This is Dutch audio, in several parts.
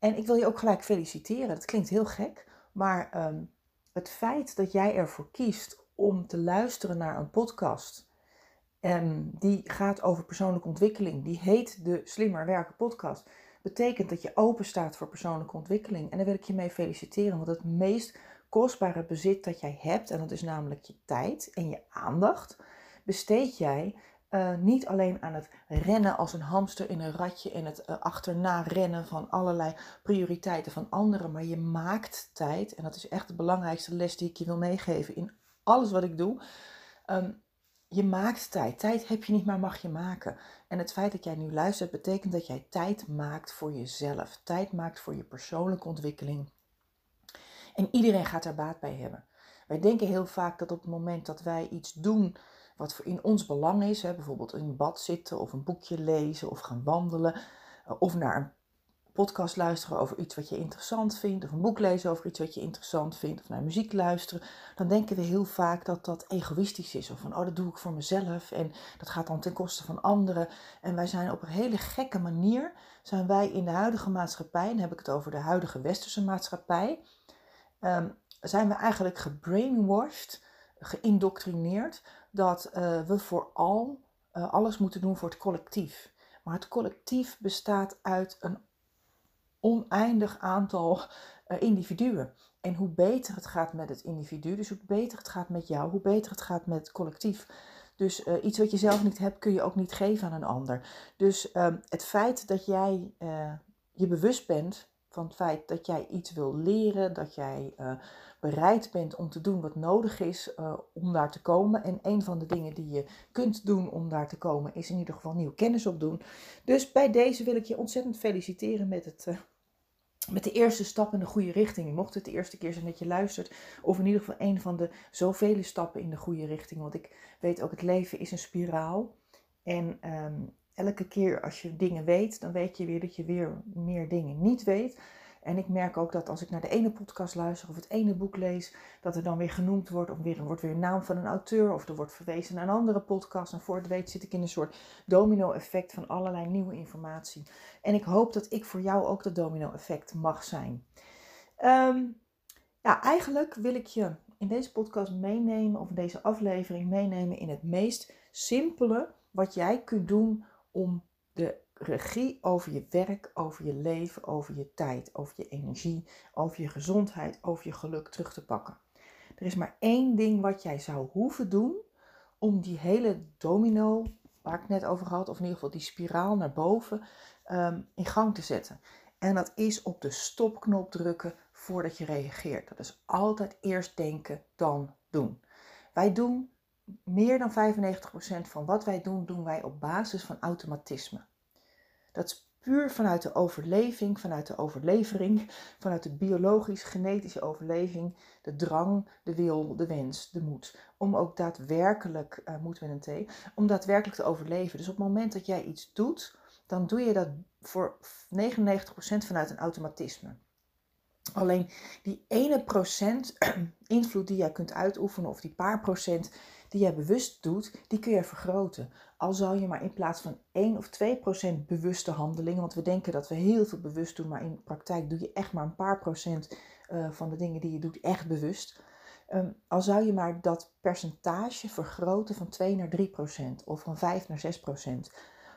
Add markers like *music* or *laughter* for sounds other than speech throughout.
En ik wil je ook gelijk feliciteren, dat klinkt heel gek, maar um, het feit dat jij ervoor kiest om te luisteren naar een podcast um, die gaat over persoonlijke ontwikkeling, die heet de Slimmer Werken podcast, betekent dat je open staat voor persoonlijke ontwikkeling. En daar wil ik je mee feliciteren, want het meest kostbare bezit dat jij hebt, en dat is namelijk je tijd en je aandacht, besteed jij uh, niet alleen aan het rennen als een hamster in een ratje en het uh, achterna rennen van allerlei prioriteiten van anderen, maar je maakt tijd, en dat is echt de belangrijkste les die ik je wil meegeven in alles wat ik doe. Um, je maakt tijd. Tijd heb je niet, maar mag je maken. En het feit dat jij nu luistert, betekent dat jij tijd maakt voor jezelf. Tijd maakt voor je persoonlijke ontwikkeling. En iedereen gaat daar baat bij hebben. Wij denken heel vaak dat op het moment dat wij iets doen wat voor in ons belang is, hè, bijvoorbeeld in bad zitten of een boekje lezen of gaan wandelen, eh, of naar een podcast luisteren over iets wat je interessant vindt, of een boek lezen over iets wat je interessant vindt, of naar muziek luisteren, dan denken we heel vaak dat dat egoïstisch is. Of van, oh, dat doe ik voor mezelf en dat gaat dan ten koste van anderen. En wij zijn op een hele gekke manier, zijn wij in de huidige maatschappij, dan heb ik het over de huidige westerse maatschappij, um, zijn we eigenlijk gebrainwashed, geïndoctrineerd, dat uh, we vooral uh, alles moeten doen voor het collectief. Maar het collectief bestaat uit een oneindig aantal uh, individuen. En hoe beter het gaat met het individu, dus hoe beter het gaat met jou, hoe beter het gaat met het collectief. Dus iets wat je zelf niet hebt, kun je ook niet geven aan een ander. Dus uh, het feit dat jij je bewust bent van het feit dat jij iets wil leren, dat jij bereid bent om te doen wat nodig is om daar te komen. En een van de dingen die je kunt doen om daar te komen, is in ieder geval nieuwe kennis opdoen. Dus bij deze wil ik je ontzettend feliciteren met het met de eerste stap in de goede richting. Mocht het de eerste keer zijn dat je luistert, of in ieder geval een van de zoveel stappen in de goede richting. Want ik weet ook, het leven is een spiraal. En um, elke keer als je dingen weet, dan weet je weer dat je weer meer dingen niet weet. En ik merk ook dat als ik naar de ene podcast luister of het ene boek lees, dat er dan weer genoemd wordt, of weer, er wordt weer een naam van een auteur, of er wordt verwezen naar een andere podcast. En voor het weet zit ik in een soort domino-effect van allerlei nieuwe informatie. En ik hoop dat ik voor jou ook dat domino-effect mag zijn. Um, ja, eigenlijk wil ik je in deze podcast meenemen, of in deze aflevering meenemen in het meest simpele wat jij kunt doen om de regie over je werk, over je leven, over je tijd, over je energie, over je gezondheid, over je geluk terug te pakken. Er is maar één ding wat jij zou hoeven doen om die hele domino, waar ik het net over had, of in ieder geval die spiraal naar boven, um, in gang te zetten. En dat is op de stopknop drukken voordat je reageert. Dat is altijd eerst denken, dan doen. Wij doen meer dan 95% van wat wij doen, doen wij op basis van automatisme. Dat is puur vanuit de overleving, vanuit de overlevering, vanuit de biologisch-genetische overleving, de drang, de wil, de wens, de moed. Om ook daadwerkelijk, uh, moed met een T, om daadwerkelijk te overleven. Dus op het moment dat jij iets doet, dan doe je dat voor 99% vanuit een automatisme. Alleen die ene procent *clears throat* invloed die jij kunt uitoefenen, of die paar procent die jij bewust doet, die kun je vergroten. Al zou je maar in plaats van 1 of 2 procent bewuste handelingen, want we denken dat we heel veel bewust doen, maar in de praktijk doe je echt maar een paar procent uh, van de dingen die je doet echt bewust. Um, al zou je maar dat percentage vergroten van 2 naar 3 procent of van 5 naar 6 procent,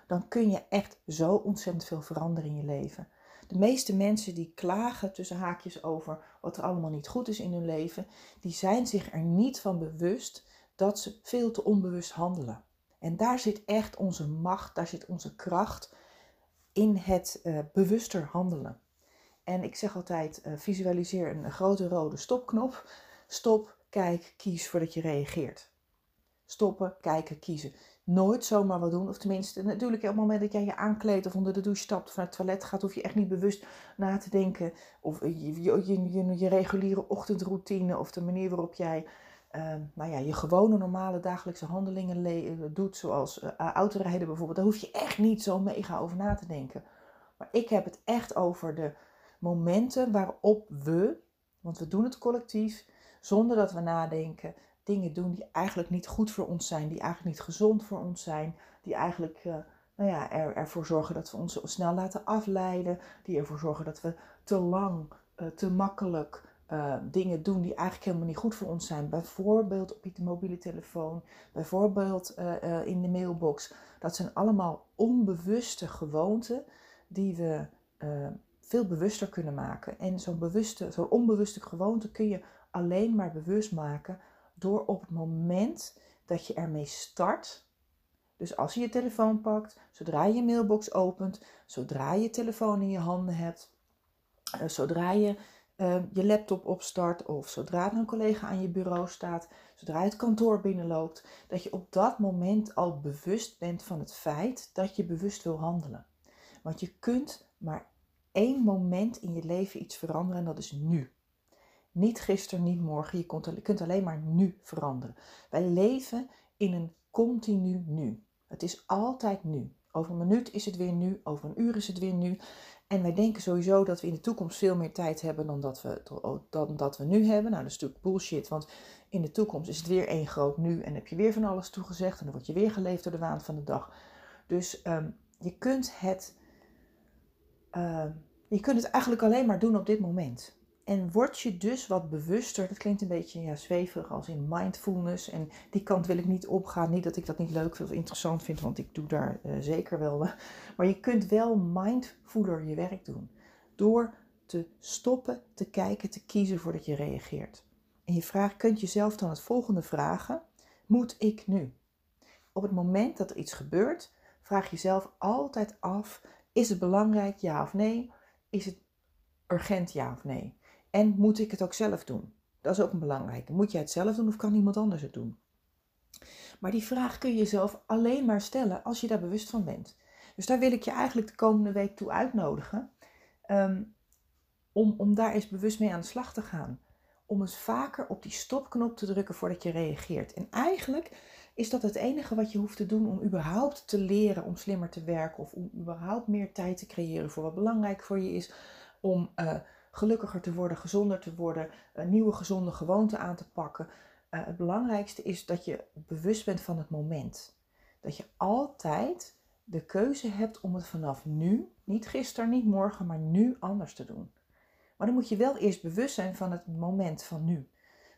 dan kun je echt zo ontzettend veel veranderen in je leven. de meeste mensen die klagen tussen haakjes over wat er allemaal niet goed is in hun leven, die zijn zich er niet van bewust dat ze veel te onbewust handelen. En daar zit echt onze macht, daar zit onze kracht in het uh, bewuster handelen. En ik zeg altijd, uh, visualiseer een grote rode stopknop. Stop, kijk, kies voordat je reageert. Stoppen, kijken, kiezen. Nooit zomaar wat doen. Of tenminste, natuurlijk op het moment dat jij je aankleedt of onder de douche stapt of naar het toilet gaat, hoef je echt niet bewust na te denken. Of je, je, je, je reguliere ochtendroutine of de manier waarop jij uh, nou ja, je gewone normale dagelijkse handelingen eh, doet, zoals uh, autorijden bijvoorbeeld, daar hoef je echt niet zo mega over na te denken. Maar ik heb het echt over de momenten waarop we, want we doen het collectief, zonder dat we nadenken, dingen doen die eigenlijk niet goed voor ons zijn, die eigenlijk niet gezond voor ons zijn, die eigenlijk uh, nou ja, er, ervoor zorgen dat we ons snel laten afleiden, die ervoor zorgen dat we te lang, te makkelijk, uh, dingen doen die eigenlijk helemaal niet goed voor ons zijn. Bijvoorbeeld op je mobiele telefoon, bijvoorbeeld uh, uh, in de mailbox. Dat zijn allemaal onbewuste gewoonten die we veel bewuster kunnen maken. En zo'n bewuste, onbewuste gewoonte kun je alleen maar bewust maken door op het moment dat je ermee start. Dus als je je telefoon pakt, zodra je je mailbox opent, zodra je telefoon in je handen hebt, zodra je Ehm, je laptop opstart of zodra er een collega aan je bureau staat, zodra je het kantoor binnenloopt, dat je op dat moment al bewust bent van het feit dat je bewust wil handelen. Want je kunt maar één moment in je leven iets veranderen en dat is nu. Niet gisteren, niet morgen. Je kunt alleen maar nu veranderen. Wij leven in een continu nu. Het is altijd nu. Over een minuut is het weer nu, over een uur is het weer nu. En wij denken sowieso dat we in de toekomst veel meer tijd hebben dan dat we, dan dat we nu hebben. Nou, dat is natuurlijk bullshit, want in de toekomst is het weer één groot nu en heb je weer van alles toegezegd en dan word je weer geleefd door de waan van de dag. Dus ehm, je, kunt het, uh, je kunt het eigenlijk alleen maar doen op dit moment. En word je dus wat bewuster, dat klinkt een beetje ja, zweverig als in mindfulness. En die kant wil ik niet opgaan. Niet dat ik dat niet leuk of interessant vind, want ik doe daar uh, zeker wel. *laughs* Maar je kunt wel mindfuler je werk doen. Door te stoppen, te kijken, te kiezen voordat je reageert. En je vraagt, kunt jezelf dan het volgende vragen. Moet ik nu? Op het moment dat er iets gebeurt, vraag jezelf altijd af, is het belangrijk ja of nee? Is het urgent ja of nee? En moet ik het ook zelf doen? Dat is ook een belangrijke. Moet jij het zelf doen of kan iemand anders het doen? Maar die vraag kun je jezelf alleen maar stellen als je daar bewust van bent. Dus daar wil ik je eigenlijk de komende week toe uitnodigen. Um, om, om daar eens bewust mee aan de slag te gaan. Om eens vaker op die stopknop te drukken voordat je reageert. En eigenlijk is dat het enige wat je hoeft te doen om überhaupt te leren om slimmer te werken. Of om überhaupt meer tijd te creëren voor wat belangrijk voor je is. Om uh, gelukkiger te worden, gezonder te worden, nieuwe gezonde gewoonte aan te pakken. Uh, het belangrijkste is dat je bewust bent van het moment. Dat je altijd de keuze hebt om het vanaf nu, niet gisteren, niet morgen, maar nu anders te doen. Maar dan moet je wel eerst bewust zijn van het moment van nu.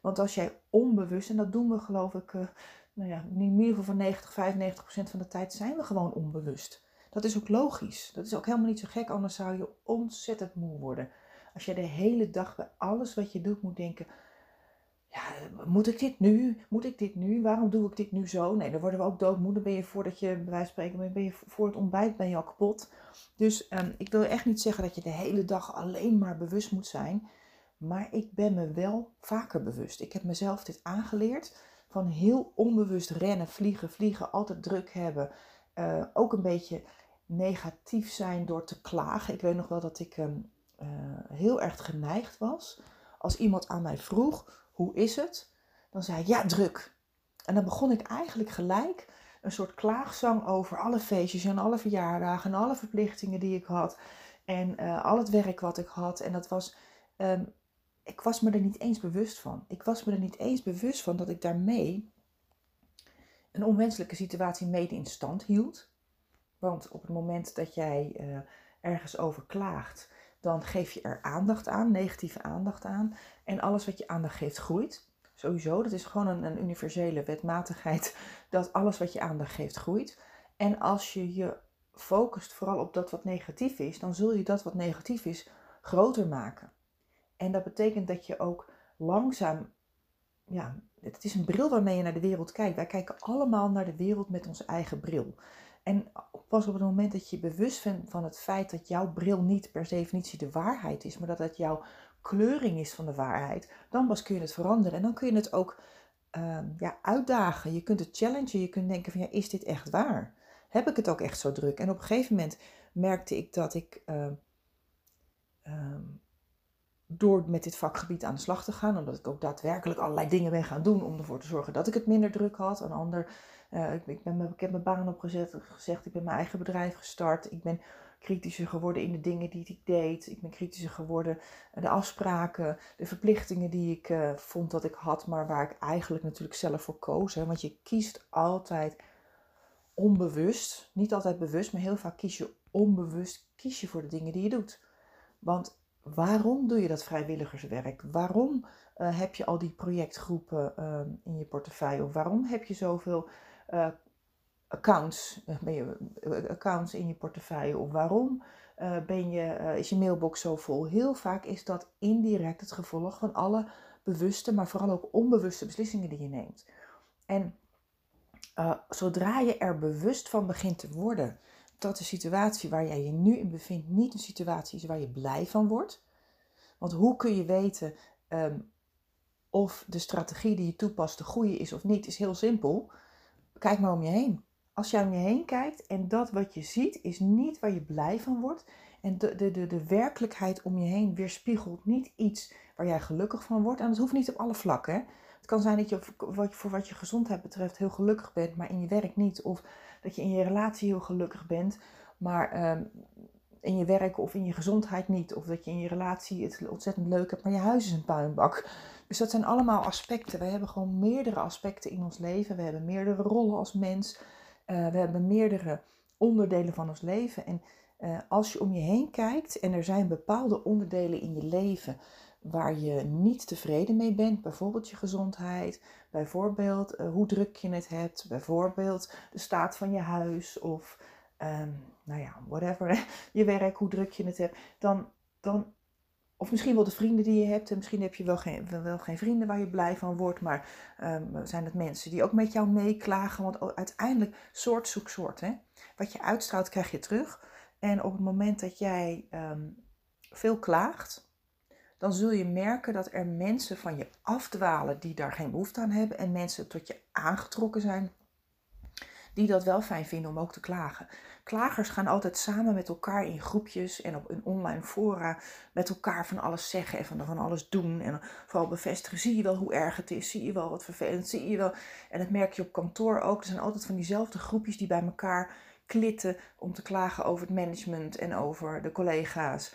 Want als jij onbewust, en dat doen we geloof ik, uh, nou ja, in ieder geval van 90, 95 procent van de tijd zijn we gewoon onbewust. Dat is ook logisch. Dat is ook helemaal niet zo gek, anders zou je ontzettend moe worden. Als je de hele dag bij alles wat je doet moet denken, ja, moet ik dit nu? Moet ik dit nu? Waarom doe ik dit nu zo? Nee, dan worden we ook doodmoe. Dan ben je voordat je, bij wijze van spreken, ben je voor het ontbijt ben je al kapot. Dus um, ik wil echt niet zeggen dat je de hele dag alleen maar bewust moet zijn. Maar ik ben me wel vaker bewust. Ik heb mezelf dit aangeleerd. Van heel onbewust rennen, vliegen, vliegen, altijd druk hebben. Uh, ook een beetje negatief zijn door te klagen. Ik weet nog wel dat ik um, uh, heel erg geneigd was. Als iemand aan mij vroeg, hoe is het? Dan zei ik, ja, druk. En dan begon ik eigenlijk gelijk een soort klaagzang over alle feestjes en alle verjaardagen en alle verplichtingen die ik had. En uh, al het werk wat ik had. En dat was, um, ik was me er niet eens bewust van. Ik was me er niet eens bewust van dat ik daarmee een onwenselijke situatie mede in stand hield. Want op het moment dat jij uh, ergens over klaagt, dan geef je er aandacht aan, negatieve aandacht aan. En alles wat je aandacht geeft, groeit. Sowieso, dat is gewoon een, een universele wetmatigheid *laughs* dat alles wat je aandacht geeft, groeit. En als je je focust vooral op dat wat negatief is, dan zul je dat wat negatief is groter maken. En dat betekent dat je ook langzaam, ja, het is een bril waarmee je naar de wereld kijkt. Wij kijken allemaal naar de wereld met onze eigen bril. En pas op het moment dat je bewust bent van het feit dat jouw bril niet per definitie de waarheid is, maar dat het jouw kleuring is van de waarheid, dan pas kun je het veranderen. En dan kun je het ook Ehm, ja, uitdagen. Je kunt het challengen. Je kunt denken van ja, is dit echt waar? Heb ik het ook echt zo druk? En op een gegeven moment merkte ik dat ik ehm, ehm, door met dit vakgebied aan de slag te gaan, omdat ik ook daadwerkelijk allerlei dingen ben gaan doen om ervoor te zorgen dat ik het minder druk had. Een ander, uh, ik, ik, ben, heb mijn baan opgezet, gezegd, ik ben mijn eigen bedrijf gestart. Ik ben kritischer geworden in de dingen die ik deed. Ik ben kritischer geworden de afspraken, de verplichtingen die ik uh, vond dat ik had, maar waar ik eigenlijk natuurlijk zelf voor koos. Hè? Want je kiest altijd onbewust, niet altijd bewust, maar heel vaak kies je onbewust kies je voor de dingen die je doet. Want waarom doe je dat vrijwilligerswerk? Waarom uh, heb je al die projectgroepen uh, in je portefeuille? Waarom heb je zoveel uh, accounts, eh, eh, accounts in je portefeuille of waarom ben je, is je mailbox zo vol. Heel vaak is dat indirect het gevolg van alle bewuste, maar vooral ook onbewuste beslissingen die je neemt. En zodra je er bewust van begint te worden dat de situatie waar jij je nu in bevindt niet een situatie is waar je blij van wordt. Want hoe kun je weten um, of de strategie die je toepast de goede is of niet, is heel simpel. Kijk maar om je heen als je om je heen kijkt en dat wat je ziet is niet waar je blij van wordt. En de, de, de, de werkelijkheid om je heen weerspiegelt niet iets waar jij gelukkig van wordt. En dat hoeft niet op alle vlakken. Hè? Het kan zijn dat je voor wat je gezondheid betreft heel gelukkig bent, maar in je werk niet. Of dat je in je relatie heel gelukkig bent, maar ehm, in je werk of in je gezondheid niet. Of dat je in je relatie het ontzettend leuk hebt, maar je huis is een puinbak. Dus dat zijn allemaal aspecten. We hebben gewoon meerdere aspecten in ons leven. We hebben meerdere rollen als mens. Uh, we hebben meerdere onderdelen van ons leven. En uh, als je om je heen kijkt en er zijn bepaalde onderdelen in je leven waar je niet tevreden mee bent, bijvoorbeeld je gezondheid, bijvoorbeeld uh, hoe druk je het hebt, bijvoorbeeld de staat van je huis of um, nou ja, whatever, *laughs* je werk, hoe druk je het hebt, dan, dan of misschien wel de vrienden die je hebt. En misschien heb je wel geen, wel geen vrienden waar je blij van wordt. Maar um, zijn het mensen die ook met jou meeklagen. Want uiteindelijk soort zoekt soort. Hè? Wat je uitstraalt krijg je terug. En op het moment dat jij um, veel klaagt. Dan zul je merken dat er mensen van je afdwalen die daar geen behoefte aan hebben. En mensen tot je aangetrokken zijn die dat wel fijn vinden om ook te klagen. Klagers gaan altijd samen met elkaar in groepjes en op een online fora met elkaar van alles zeggen en van, alles doen. En vooral bevestigen, zie je wel hoe erg het is, zie je wel wat vervelend, zie je wel. En dat merk je op kantoor ook. Er zijn altijd van diezelfde groepjes die bij elkaar klitten om te klagen over het management en over de collega's.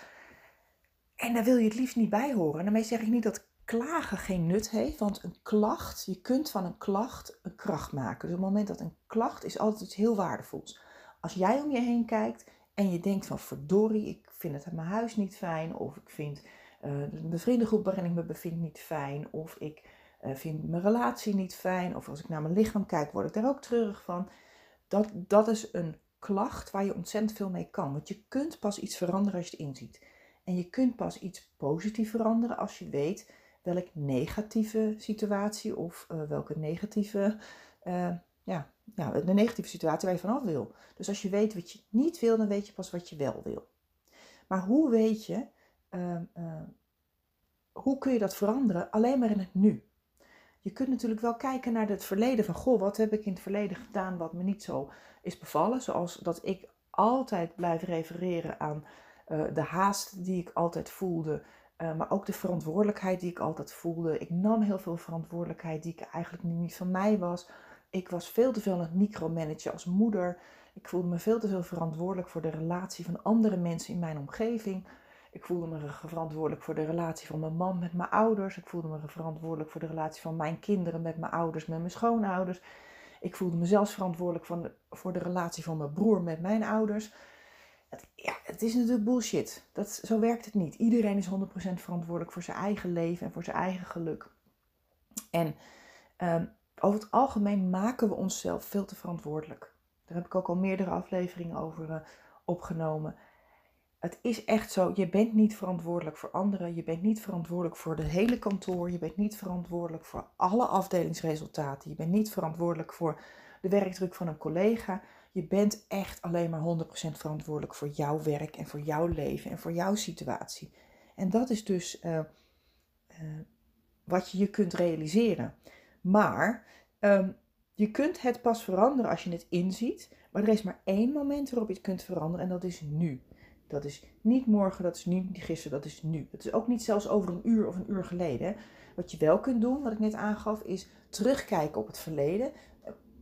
En daar wil je het liefst niet bij horen. En daarmee zeg ik niet dat klagen geen nut heeft, want een klacht, je kunt van een klacht een kracht maken. Dus op het moment dat een klacht is altijd iets heel waardevols. Als jij om je heen kijkt en je denkt van verdorie, ik vind het in mijn huis niet fijn, of ik vind uh, de vriendengroep waarin ik me bevind niet fijn, of ik uh, vind mijn relatie niet fijn, of als ik naar mijn lichaam kijk, word ik daar ook treurig van. Dat, dat is een klacht waar je ontzettend veel mee kan. Want je kunt pas iets veranderen als je het inziet. En je kunt pas iets positief veranderen als je weet welk negatieve situatie of uh, welke negatieve, uh, ja, ja, de negatieve situatie waar je vanaf wil. Dus als je weet wat je niet wil, dan weet je pas wat je wel wil. Maar hoe weet je, uh, hoe kun je dat veranderen? Alleen maar in het nu. Je kunt natuurlijk wel kijken naar het verleden van, goh, wat heb ik in het verleden gedaan wat me niet zo is bevallen. Zoals dat ik altijd blijf refereren aan de haast die ik altijd voelde uh, maar ook de verantwoordelijkheid die ik altijd voelde. Ik nam heel veel verantwoordelijkheid die ik eigenlijk niet van mij was. Ik was veel te veel aan het micromanagen als moeder. Ik voelde me veel te veel verantwoordelijk voor de relatie van andere mensen in mijn omgeving. Ik voelde me verantwoordelijk voor de relatie van mijn man met mijn ouders. Ik voelde me verantwoordelijk voor de relatie van mijn kinderen met mijn ouders, met mijn schoonouders. Ik voelde me zelfs verantwoordelijk voor de relatie van mijn broer met mijn ouders. Het, ja, het is natuurlijk bullshit. Dat, zo werkt het niet. Iedereen is 100% verantwoordelijk voor zijn eigen leven en voor zijn eigen geluk. En um, over het algemeen maken we onszelf veel te verantwoordelijk. Daar heb ik ook al meerdere afleveringen over uh, opgenomen. Het is echt zo, je bent niet verantwoordelijk voor anderen. Je bent niet verantwoordelijk voor de hele kantoor. Je bent niet verantwoordelijk voor alle afdelingsresultaten. Je bent niet verantwoordelijk voor de werkdruk van een collega. Je bent echt alleen maar 100% verantwoordelijk voor jouw werk en voor jouw leven en voor jouw situatie. En dat is dus uh, uh, wat je je kunt realiseren. Maar um, je kunt het pas veranderen als je het inziet. Maar er is maar één moment waarop je het kunt veranderen en dat is nu. Dat is niet morgen, dat is niet gisteren, dat is nu. Het is ook niet zelfs over een uur of een uur geleden. Wat je wel kunt doen, wat ik net aangaf, is terugkijken op het verleden.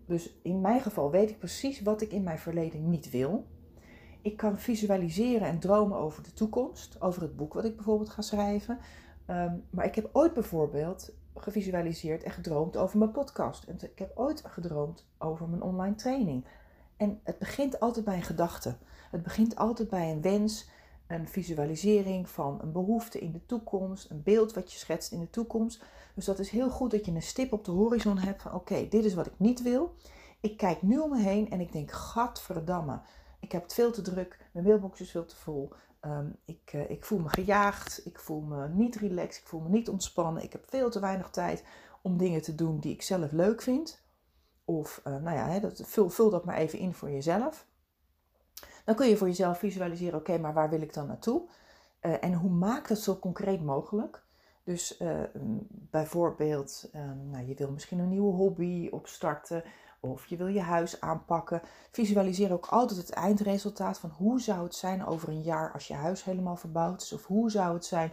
Dus in mijn geval weet ik precies wat ik in mijn verleden niet wil. Ik kan visualiseren en dromen over de toekomst, over het boek wat ik bijvoorbeeld ga schrijven. Um, maar ik heb ooit bijvoorbeeld gevisualiseerd en gedroomd over mijn podcast. En ik heb ooit gedroomd over mijn online training. En het begint altijd bij een gedachte. Het begint altijd bij een wens, een visualisering van een behoefte in de toekomst, een beeld wat je schetst in de toekomst. Dus dat is heel goed dat je een stip op de horizon hebt van oké, dit is wat ik niet wil. Ik kijk nu om me heen en ik denk, gadverdamme, ik heb het veel te druk, mijn mailbox is veel te vol. Um, ik, uh, ik voel me gejaagd, ik voel me niet relaxed, ik voel me niet ontspannen. Ik heb veel te weinig tijd om dingen te doen die ik zelf leuk vind. Of, uh, nou ja, dat, vul, vul dat maar even in voor jezelf. Dan kun je voor jezelf visualiseren, oké, maar waar wil ik dan naartoe? Uh, en hoe maak dat zo concreet mogelijk? Dus bijvoorbeeld, nou, je wil misschien een nieuwe hobby opstarten of je wil je huis aanpakken. Visualiseer ook altijd het eindresultaat van hoe zou het zijn over een jaar als je huis helemaal verbouwd is. Of hoe zou het zijn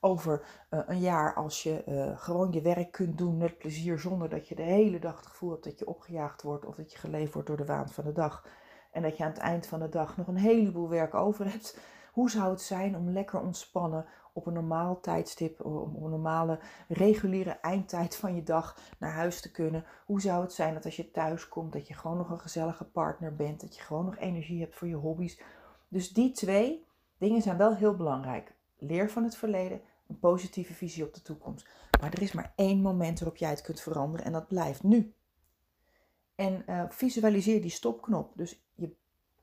over uh, een jaar als je gewoon je werk kunt doen met plezier zonder dat je de hele dag het gevoel hebt dat je opgejaagd wordt of dat je geleefd wordt door de waan van de dag. En dat je aan het eind van de dag nog een heleboel werk over hebt. Hoe zou het zijn om lekker ontspannen op een normaal tijdstip, op een normale reguliere eindtijd van je dag naar huis te kunnen? Hoe zou het zijn dat als je thuis komt, dat je gewoon nog een gezellige partner bent, dat je gewoon nog energie hebt voor je hobby's? Dus die twee dingen zijn wel heel belangrijk. Leer van het verleden, een positieve visie op de toekomst. Maar er is maar één moment waarop jij het kunt veranderen en dat blijft nu. En uh, visualiseer die stopknop. Dus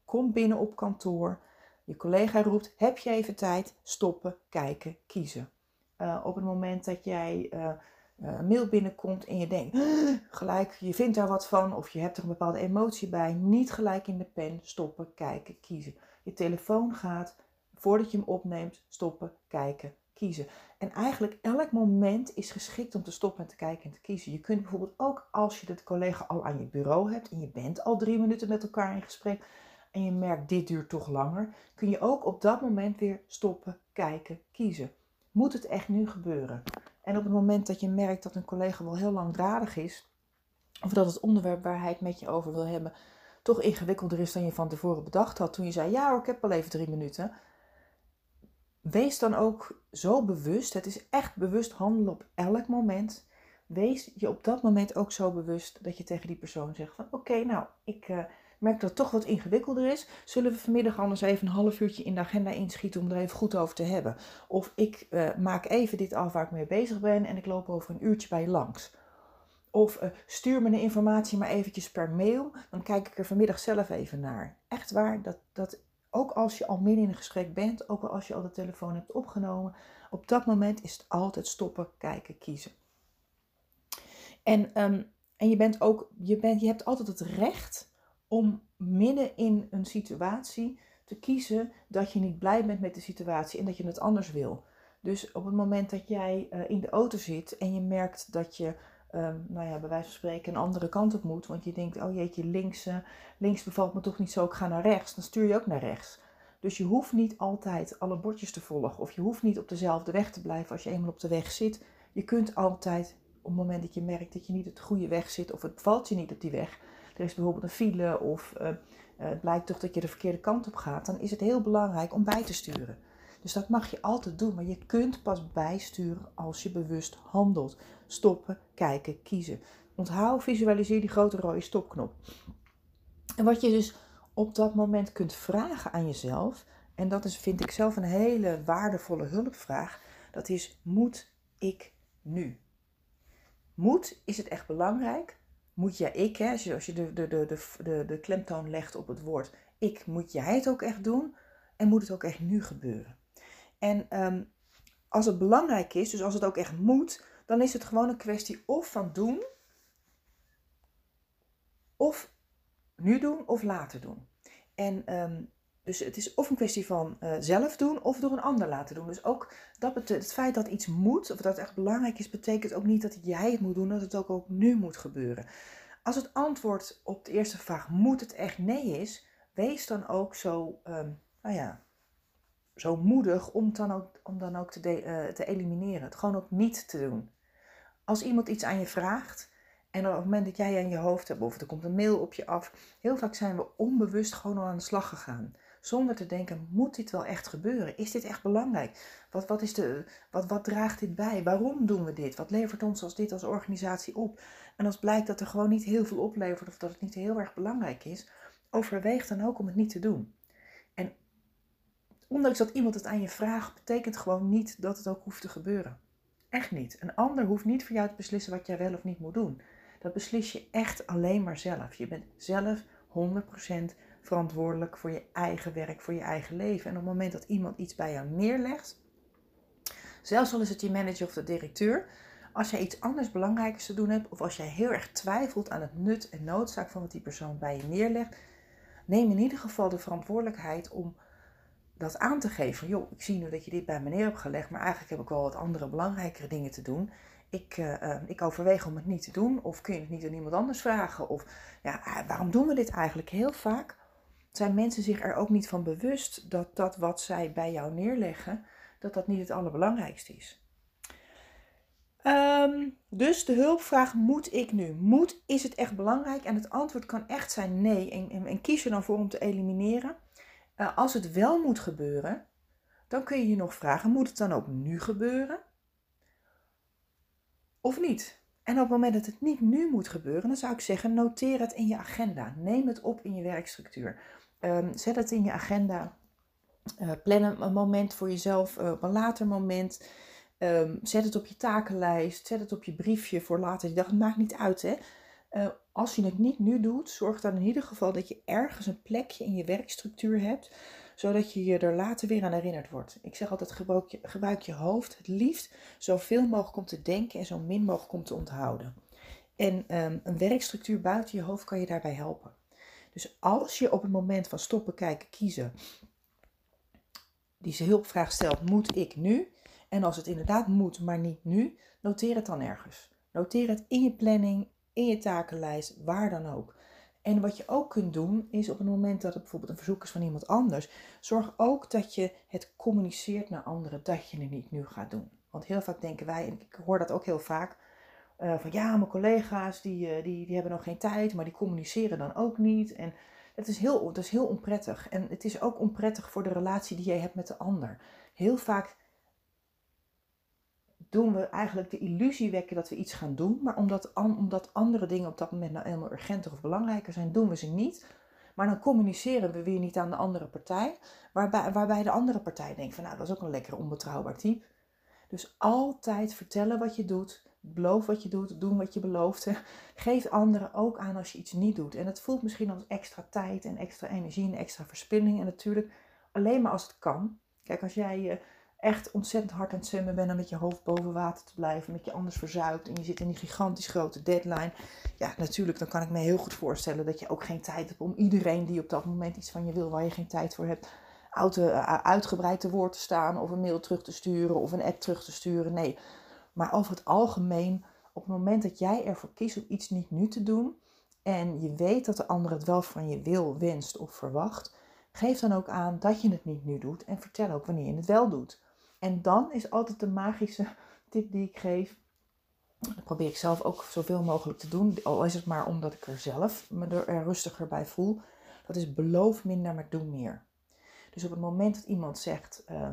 komt binnen op kantoor. Je collega roept: heb je even tijd? Stoppen, kijken, kiezen. Uh, op het moment dat jij uh, een mail binnenkomt en je denkt gelijk, je vindt daar wat van of je hebt er een bepaalde emotie bij, niet gelijk in de pen, stoppen, kijken, kiezen. Je telefoon gaat, voordat je hem opneemt, stoppen, kijken, kiezen. En eigenlijk elk moment is geschikt om te stoppen en te kijken en te kiezen. Je kunt bijvoorbeeld ook als je de collega al aan je bureau hebt en je bent al drie minuten met elkaar in gesprek, en je merkt dit duurt toch langer, kun je ook op dat moment weer stoppen, kijken, kiezen. Moet het echt nu gebeuren? En op het moment dat je merkt dat een collega wel heel langdradig is, of dat het onderwerp waar hij het met je over wil hebben toch ingewikkelder is dan je van tevoren bedacht had toen je zei: Ja hoor, ik heb al even drie minuten. Wees dan ook zo bewust, het is echt bewust handelen op elk moment. Wees je op dat moment ook zo bewust dat je tegen die persoon zegt: van Oké, nou, ik. Uh, merk dat het toch wat ingewikkelder is, zullen we vanmiddag anders even een half uurtje in de agenda inschieten om er even goed over te hebben. Of ik uh, maak even dit af waar ik mee bezig ben en ik loop over een uurtje bij je langs. Of uh, stuur me de informatie maar eventjes per mail, dan kijk ik er vanmiddag zelf even naar. Echt waar, dat, dat ook als je al midden in een gesprek bent, ook als je al de telefoon hebt opgenomen, op dat moment is het altijd stoppen, kijken, kiezen. En, um, en je, bent ook, je, bent, je hebt altijd het recht om midden in een situatie te kiezen dat je niet blij bent met de situatie en dat je het anders wil. Dus op het moment dat jij uh, in de auto zit en je merkt dat je, um, nou ja, bij wijze van spreken een andere kant op moet, want je denkt, oh jeetje, links, uh, links bevalt me toch niet zo, ik ga naar rechts, dan stuur je ook naar rechts. Dus je hoeft niet altijd alle bordjes te volgen of je hoeft niet op dezelfde weg te blijven als je eenmaal op de weg zit. Je kunt altijd, op het moment dat je merkt dat je niet op de goede weg zit of het bevalt je niet op die weg, er is bijvoorbeeld een file of uh, het blijkt toch dat je de verkeerde kant op gaat, dan is het heel belangrijk om bij te sturen. Dus dat mag je altijd doen, maar je kunt pas bijsturen als je bewust handelt. Stoppen, kijken, kiezen. Onthoud, visualiseer die grote rode stopknop. En wat je dus op dat moment kunt vragen aan jezelf, en dat is, vind ik zelf een hele waardevolle hulpvraag, dat is: moet ik nu? Moet is het echt belangrijk? Moet jij ik, hè, als je, je de, de, de, de, de klemtoon legt op het woord ik, moet jij het ook echt doen en moet het ook echt nu gebeuren. En ehm, als het belangrijk is, dus als het ook echt moet, dan is het gewoon een kwestie of van doen, of nu doen of later doen. En ehm, dus het is of een kwestie van uh, zelf doen of door een ander laten doen. Dus ook dat het feit dat iets moet, of dat het echt belangrijk is, betekent ook niet dat jij het moet doen, dat het ook, ook nu moet gebeuren. Als het antwoord op de eerste vraag moet het echt nee is, wees dan ook zo, um, nou ja, zo moedig om dan ook, om dan ook te, uh, te elimineren. Het gewoon ook niet te doen. Als iemand iets aan je vraagt en op het moment dat jij aan je hoofd hebt of er komt een mail op je af, heel vaak zijn we onbewust gewoon al aan de slag gegaan. Zonder te denken, moet dit wel echt gebeuren? Is dit echt belangrijk? Wat, wat, is de, wat, wat draagt dit bij? Waarom doen we dit? Wat levert ons als dit als organisatie op? En als blijkt dat er gewoon niet heel veel oplevert of dat het niet heel erg belangrijk is, overweeg dan ook om het niet te doen. En ondanks dat iemand het aan je vraagt, betekent gewoon niet dat het ook hoeft te gebeuren. Echt niet. Een ander hoeft niet voor jou te beslissen wat jij wel of niet moet doen. Dat beslis je echt alleen maar zelf. Je bent zelf 100% verantwoordelijk voor je eigen werk, voor je eigen leven. En op het moment dat iemand iets bij jou neerlegt, zelfs al is het je manager of de directeur, als jij iets anders belangrijkers te doen hebt, of als jij heel erg twijfelt aan het nut en noodzaak van wat die persoon bij je neerlegt, neem in ieder geval de verantwoordelijkheid om dat aan te geven. Joh, ik zie nu dat je dit bij me neer hebt gelegd, maar eigenlijk heb ik wel wat andere belangrijkere dingen te doen. Ik, uh, ik overweeg om het niet te doen, of kun je het niet aan iemand anders vragen? Of ja, ah, waarom doen we dit eigenlijk? Heel vaak zijn mensen zich er ook niet van bewust dat dat wat zij bij jou neerleggen, dat dat niet het allerbelangrijkste is. Um, dus de hulpvraag moet ik nu? Moet, is het echt belangrijk? En het antwoord kan echt zijn nee. En, en, kies er dan voor om te elimineren. Uh, als het wel moet gebeuren, dan kun je je nog vragen: moet het dan ook nu gebeuren? Of niet? En op het moment dat het niet nu moet gebeuren, dan zou ik zeggen: noteer het in je agenda. Neem het op in je werkstructuur. Um, zet het in je agenda. Uh, plan een moment voor jezelf uh, op een later moment. Um, zet het op je takenlijst, zet het op je briefje voor later die dag. Het maakt niet uit, hè. Uh, als je het niet nu doet, zorg dan in ieder geval dat je ergens een plekje in je werkstructuur hebt, zodat je je er later weer aan herinnerd wordt. Ik zeg altijd, gebruik je, gebruik je hoofd het liefst zoveel mogelijk om te denken en zo min mogelijk om te onthouden. En um, een werkstructuur buiten je hoofd kan je daarbij helpen. Dus als je op het moment van stoppen, kijken, kiezen, die hulpvraag stelt, moet ik nu? En als het inderdaad moet, maar niet nu, noteer het dan ergens. Noteer het in je planning, in je takenlijst, waar dan ook. En wat je ook kunt doen, is op het moment dat het bijvoorbeeld een verzoek is van iemand anders, zorg ook dat je het communiceert naar anderen dat je het niet nu gaat doen. Want heel vaak denken wij, en ik hoor dat ook heel vaak, uh, van ja, mijn collega's die, uh, die, die hebben nog geen tijd, maar die communiceren dan ook niet. En het is, heel, het is heel onprettig. En het is ook onprettig voor de relatie die jij hebt met de ander. Heel vaak doen we eigenlijk de illusie wekken dat we iets gaan doen. Maar omdat, omdat andere dingen op dat moment nou helemaal urgenter of belangrijker zijn, doen we ze niet. Maar dan communiceren we weer niet aan de andere partij. Waarbij, waarbij de andere partij denkt van nou, dat is ook een lekker onbetrouwbaar type. Dus altijd vertellen wat je doet. Beloof wat je doet, doen wat je belooft. *laughs* Geef anderen ook aan als je iets niet doet. En het voelt misschien als extra tijd en extra energie en extra verspilling. En natuurlijk alleen maar als het kan. Kijk, als jij eh, echt ontzettend hard aan het zwemmen bent om met je hoofd boven water te blijven, met je anders verzuikt en je zit in die gigantisch grote deadline. Ja, natuurlijk, dan kan ik me heel goed voorstellen dat je ook geen tijd hebt om iedereen die op dat moment iets van je wil, waar je geen tijd voor hebt, eh, uitgebreid te woord te staan of een mail terug te sturen of een app terug te sturen. Nee, maar over het algemeen, op het moment dat jij ervoor kiest om iets niet nu te doen en je weet dat de ander het wel van je wil, wenst of verwacht, geef dan ook aan dat je het niet nu doet en vertel ook wanneer je het wel doet. En dan is altijd de magische *laughs* tip die ik geef. Dat probeer ik zelf ook zoveel mogelijk te doen. Al is het maar omdat ik er zelf me er rustiger bij voel. Dat is beloof minder, maar doe meer. Dus op het moment dat iemand zegt, uh,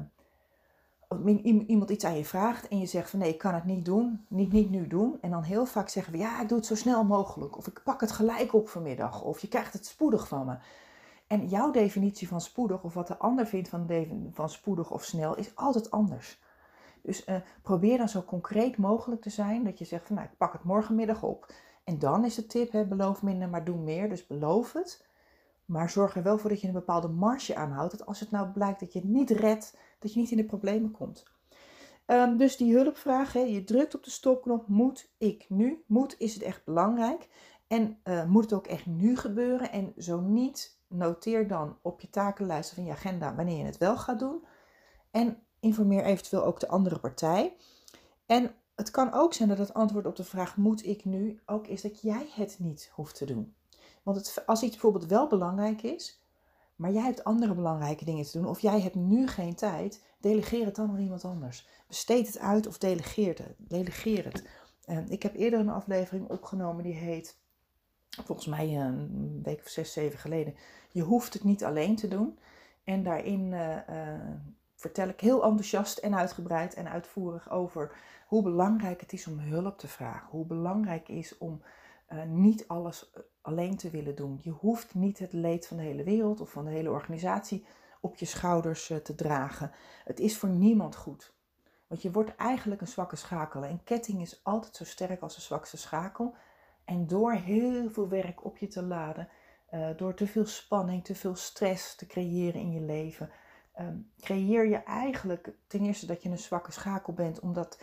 iemand iets aan je vraagt en je zegt van nee, ik kan het niet doen, niet, niet nu doen. En dan heel vaak zeggen we ja, ik doe het zo snel mogelijk. Of ik pak het gelijk op vanmiddag. Of je krijgt het spoedig van me. En jouw definitie van spoedig, of wat de ander vindt van, van spoedig of snel, is altijd anders. Dus uh, probeer dan zo concreet mogelijk te zijn dat je zegt van nou, ik pak het morgenmiddag op. En dan is de tip, hè, beloof minder, maar doe meer. Dus beloof het. Maar zorg er wel voor dat je een bepaalde marge aanhoudt. Dat als het nou blijkt dat je het niet redt, dat je niet in de problemen komt. Ehm, dus die hulpvraag, hè, je drukt op de stopknop, moet ik nu? Moet, is het echt belangrijk? En uh, moet het ook echt nu gebeuren? En zo niet, noteer dan op je takenlijst van je agenda wanneer je het wel gaat doen. En informeer eventueel ook de andere partij. En het kan ook zijn dat het antwoord op de vraag moet ik nu ook is dat jij het niet hoeft te doen. Want het, als iets bijvoorbeeld wel belangrijk is, maar jij hebt andere belangrijke dingen te doen, of jij hebt nu geen tijd, delegeer het dan aan iemand anders. Besteed het uit of delegeer het. Delegeer het. Ik heb eerder een aflevering opgenomen die heet, volgens mij een week of zes, zeven geleden, Je hoeft het niet alleen te doen. En daarin uh, uh, vertel ik heel enthousiast en uitgebreid en uitvoerig over hoe belangrijk het is om hulp te vragen. Hoe belangrijk het is om uh, niet alles alleen te willen doen. Je hoeft niet het leed van de hele wereld of van de hele organisatie op je schouders uh, te dragen. Het is voor niemand goed. Want je wordt eigenlijk een zwakke schakel. En ketting is altijd zo sterk als de zwakste schakel. En door heel veel werk op je te laden, door te veel spanning, te veel stress te creëren in je leven, um, creëer je eigenlijk ten eerste dat je een zwakke schakel bent, omdat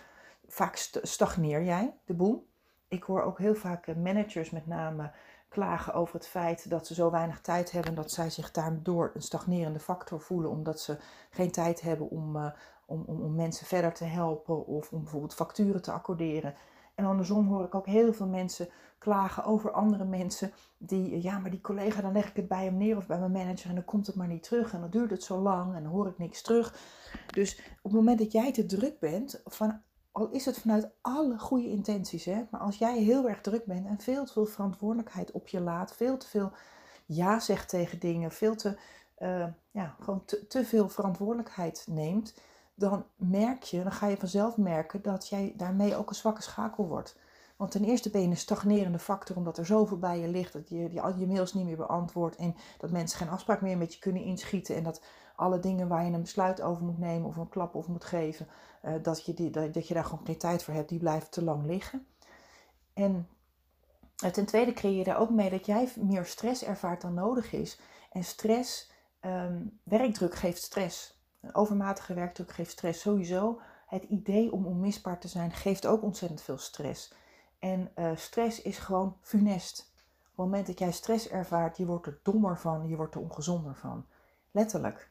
vaak stagneer jij de boel. Ik hoor ook heel vaak eh, managers met name klagen over het feit dat ze zo weinig tijd hebben dat zij zich daardoor een stagnerende factor voelen, omdat ze geen tijd hebben om, uh, om, om, om mensen verder te helpen of om bijvoorbeeld facturen te accorderen. En andersom hoor ik ook heel veel mensen klagen over andere mensen die, ja, maar die collega, dan leg ik het bij hem neer of bij mijn manager en dan komt het maar niet terug en dan duurt het zo lang en dan hoor ik niks terug. Dus op het moment dat jij te druk bent, van, al is het vanuit alle goede intenties, hè, maar als jij heel erg druk bent en veel te veel verantwoordelijkheid op je laat, veel te veel ja zegt tegen dingen, veel te, uh, ja, gewoon te, te veel verantwoordelijkheid neemt, dan merk je, dan ga je vanzelf merken dat jij daarmee ook een zwakke schakel wordt. Want ten eerste ben je een stagnerende factor omdat er zoveel bij je ligt dat je je, je mails niet meer beantwoordt en dat mensen geen afspraak meer met je kunnen inschieten en dat alle dingen waar je een besluit over moet nemen of een klap over moet geven, uh, dat, je die, dat, je daar gewoon geen tijd voor hebt, die blijven te lang liggen. En ten tweede creëer je daar ook mee dat jij meer stress ervaart dan nodig is. En stress, um, werkdruk geeft stress. Overmatige werkdruk geeft stress sowieso. Het idee om onmisbaar te zijn geeft ook ontzettend veel stress. En uh, stress is gewoon funest. Op het moment dat jij stress ervaart, je wordt er dommer van, je wordt er ongezonder van. Letterlijk.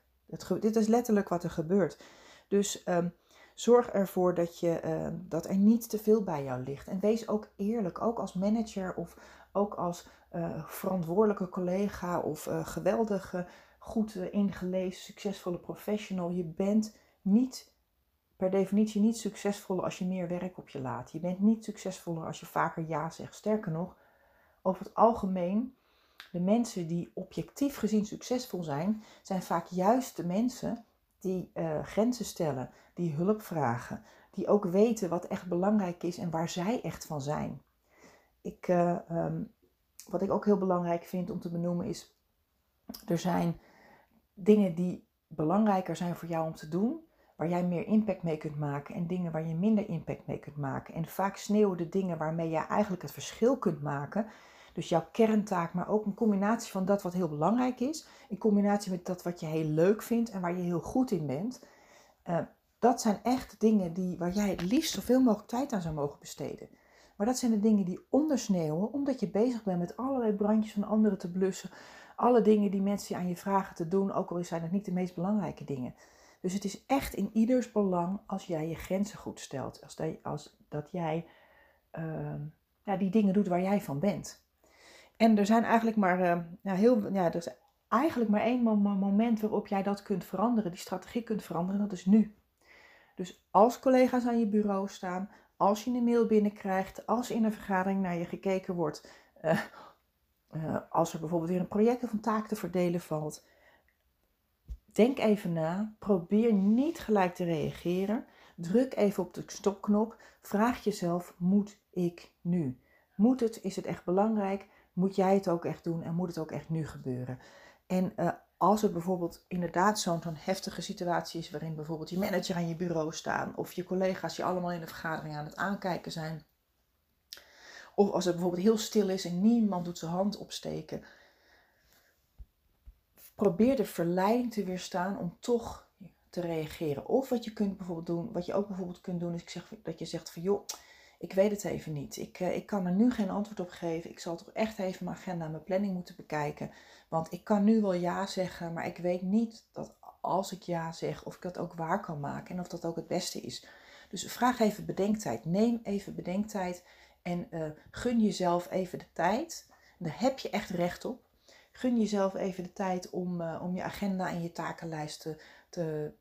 Dit is letterlijk wat er gebeurt. Dus um, zorg ervoor dat, je, uh, dat er niet te veel bij jou ligt. En wees ook eerlijk, ook als manager of ook als uh, verantwoordelijke collega of uh, geweldige, goed ingelezen, succesvolle professional. Je bent niet per definitie niet succesvoller als je meer werk op je laat. Je bent niet succesvoller als je vaker ja zegt. Sterker nog, over het algemeen, de mensen die objectief gezien succesvol zijn, zijn vaak juist de mensen die uh, grenzen stellen, die hulp vragen, die ook weten wat echt belangrijk is en waar zij echt van zijn. Ik, uh, um, wat ik ook heel belangrijk vind om te benoemen is, er zijn dingen die belangrijker zijn voor jou om te doen, waar jij meer impact mee kunt maken en dingen waar je minder impact mee kunt maken. En vaak sneeuwen de dingen waarmee jij eigenlijk het verschil kunt maken. Dus jouw kerntaak, maar ook een combinatie van dat wat heel belangrijk is, in combinatie met dat wat je heel leuk vindt en waar je heel goed in bent. Uh, dat zijn echt dingen die, waar jij het liefst zoveel mogelijk tijd aan zou mogen besteden. Maar dat zijn de dingen die ondersneeuwen, omdat je bezig bent met allerlei brandjes van anderen te blussen. Alle dingen die mensen aan je vragen te doen, ook al zijn het niet de meest belangrijke dingen. Dus het is echt in ieders belang als jij je grenzen goed stelt. Als, dat, als dat jij uh, ja, die dingen doet waar jij van bent. En er zijn eigenlijk maar, uh, ja, heel, ja, er is eigenlijk maar één moment waarop jij dat kunt veranderen, die strategie kunt veranderen, dat is nu. Dus als collega's aan je bureau staan, als je een mail binnenkrijgt, als in een vergadering naar je gekeken wordt, uh, als er bijvoorbeeld weer een project of een taak te verdelen valt, Denk even na, probeer niet gelijk te reageren. Druk even op de stopknop. Vraag jezelf: moet ik nu? Moet het? Is het echt belangrijk? Moet jij het ook echt doen en moet het ook echt nu gebeuren? En uh, als het bijvoorbeeld inderdaad zo'n heftige situatie is, waarin bijvoorbeeld je manager aan je bureau staan of je collega's je allemaal in de vergadering aan het aankijken zijn, Of als het bijvoorbeeld heel stil is en niemand doet zijn hand opsteken. Probeer de verleiding te weerstaan om toch te reageren. Of wat je kunt bijvoorbeeld doen, wat je ook bijvoorbeeld kunt doen, is ik zeg, dat je zegt van joh, ik weet het even niet. Ik, eh, ik kan er nu geen antwoord op geven. Ik zal toch echt even mijn agenda en mijn planning moeten bekijken. Want ik kan nu wel ja zeggen, maar ik weet niet dat als ik ja zeg, of ik dat ook waar kan maken en of dat ook het beste is. Dus vraag even bedenktijd. Neem even bedenktijd en uh, gun jezelf even de tijd. Daar heb je echt recht op. Gun jezelf even de tijd om, uh, om je agenda en je takenlijst te, te,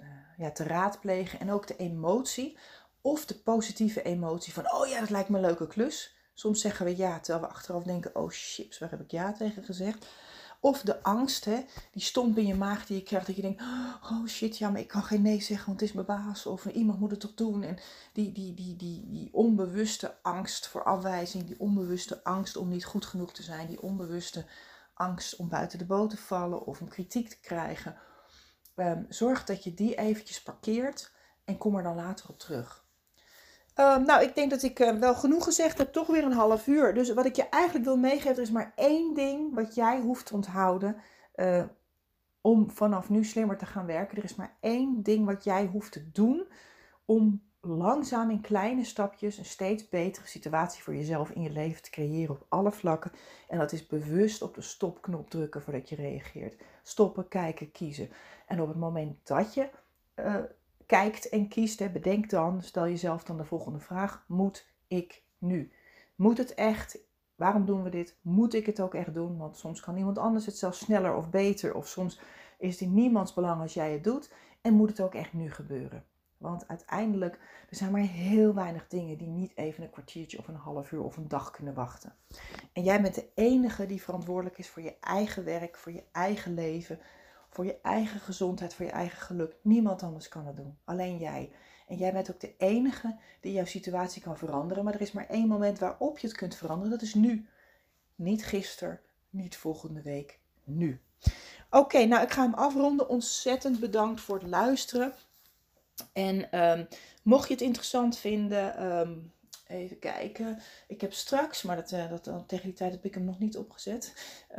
uh, ja, te raadplegen. En ook de emotie of de positieve emotie van, oh ja, dat lijkt me een leuke klus. Soms zeggen we ja, terwijl we achteraf denken, oh chips, waar heb ik ja tegen gezegd? Of de angst, hè, die stomp in je maag die je krijgt, dat je denkt, oh shit, ja, maar ik kan geen nee zeggen, want het is mijn baas. Of iemand moet het toch doen. En die, die, die, die, die onbewuste angst voor afwijzing, die onbewuste angst om niet goed genoeg te zijn, die onbewuste angst om buiten de boot te vallen of om kritiek te krijgen. Um, zorg dat je die eventjes parkeert en kom er dan later op terug. Uh, nou, ik denk dat ik uh, wel genoeg gezegd heb. Toch weer een half uur. Dus wat ik je eigenlijk wil meegeven, er is maar één ding wat jij hoeft te onthouden. Uh, om vanaf nu slimmer te gaan werken. Er is maar één ding wat jij hoeft te doen. Om langzaam in kleine stapjes een steeds betere situatie voor jezelf in je leven te creëren op alle vlakken. En dat is bewust op de stopknop drukken voordat je reageert. Stoppen, kijken, kiezen. En op het moment dat je kijkt en kiest, hè, bedenk dan, stel jezelf dan de volgende vraag: Moet ik nu? Moet het echt? Waarom doen we dit? Moet ik het ook echt doen? Want soms kan iemand anders het zelfs sneller of beter. Of soms is het in niemands belang als jij het doet. En moet het ook echt nu gebeuren? Want uiteindelijk, er zijn maar heel weinig dingen die niet even een kwartiertje of een half uur of een dag kunnen wachten. En jij bent de enige die verantwoordelijk is voor je eigen werk, voor je eigen leven, voor je eigen gezondheid, voor je eigen geluk. Niemand anders kan het doen. Alleen jij. En jij bent ook de enige die jouw situatie kan veranderen. Maar er is maar één moment waarop je het kunt veranderen. Dat is nu. Niet gisteren, niet volgende week. Nu. Oké, nou ik ga hem afronden. Ontzettend bedankt voor het luisteren. En um, mocht je het interessant vinden, um, Even kijken. Ik heb straks, maar dat, uh, dat, tegen die tijd heb ik hem nog niet opgezet. Uh,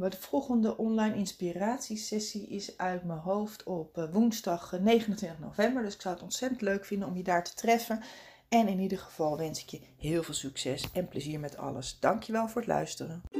de volgende online inspiratiesessie is uit mijn hoofd op uh, woensdag 29 november. Dus ik zou het ontzettend leuk vinden om je daar te treffen. En in ieder geval wens ik je heel veel succes en plezier met alles. Dankjewel voor het luisteren.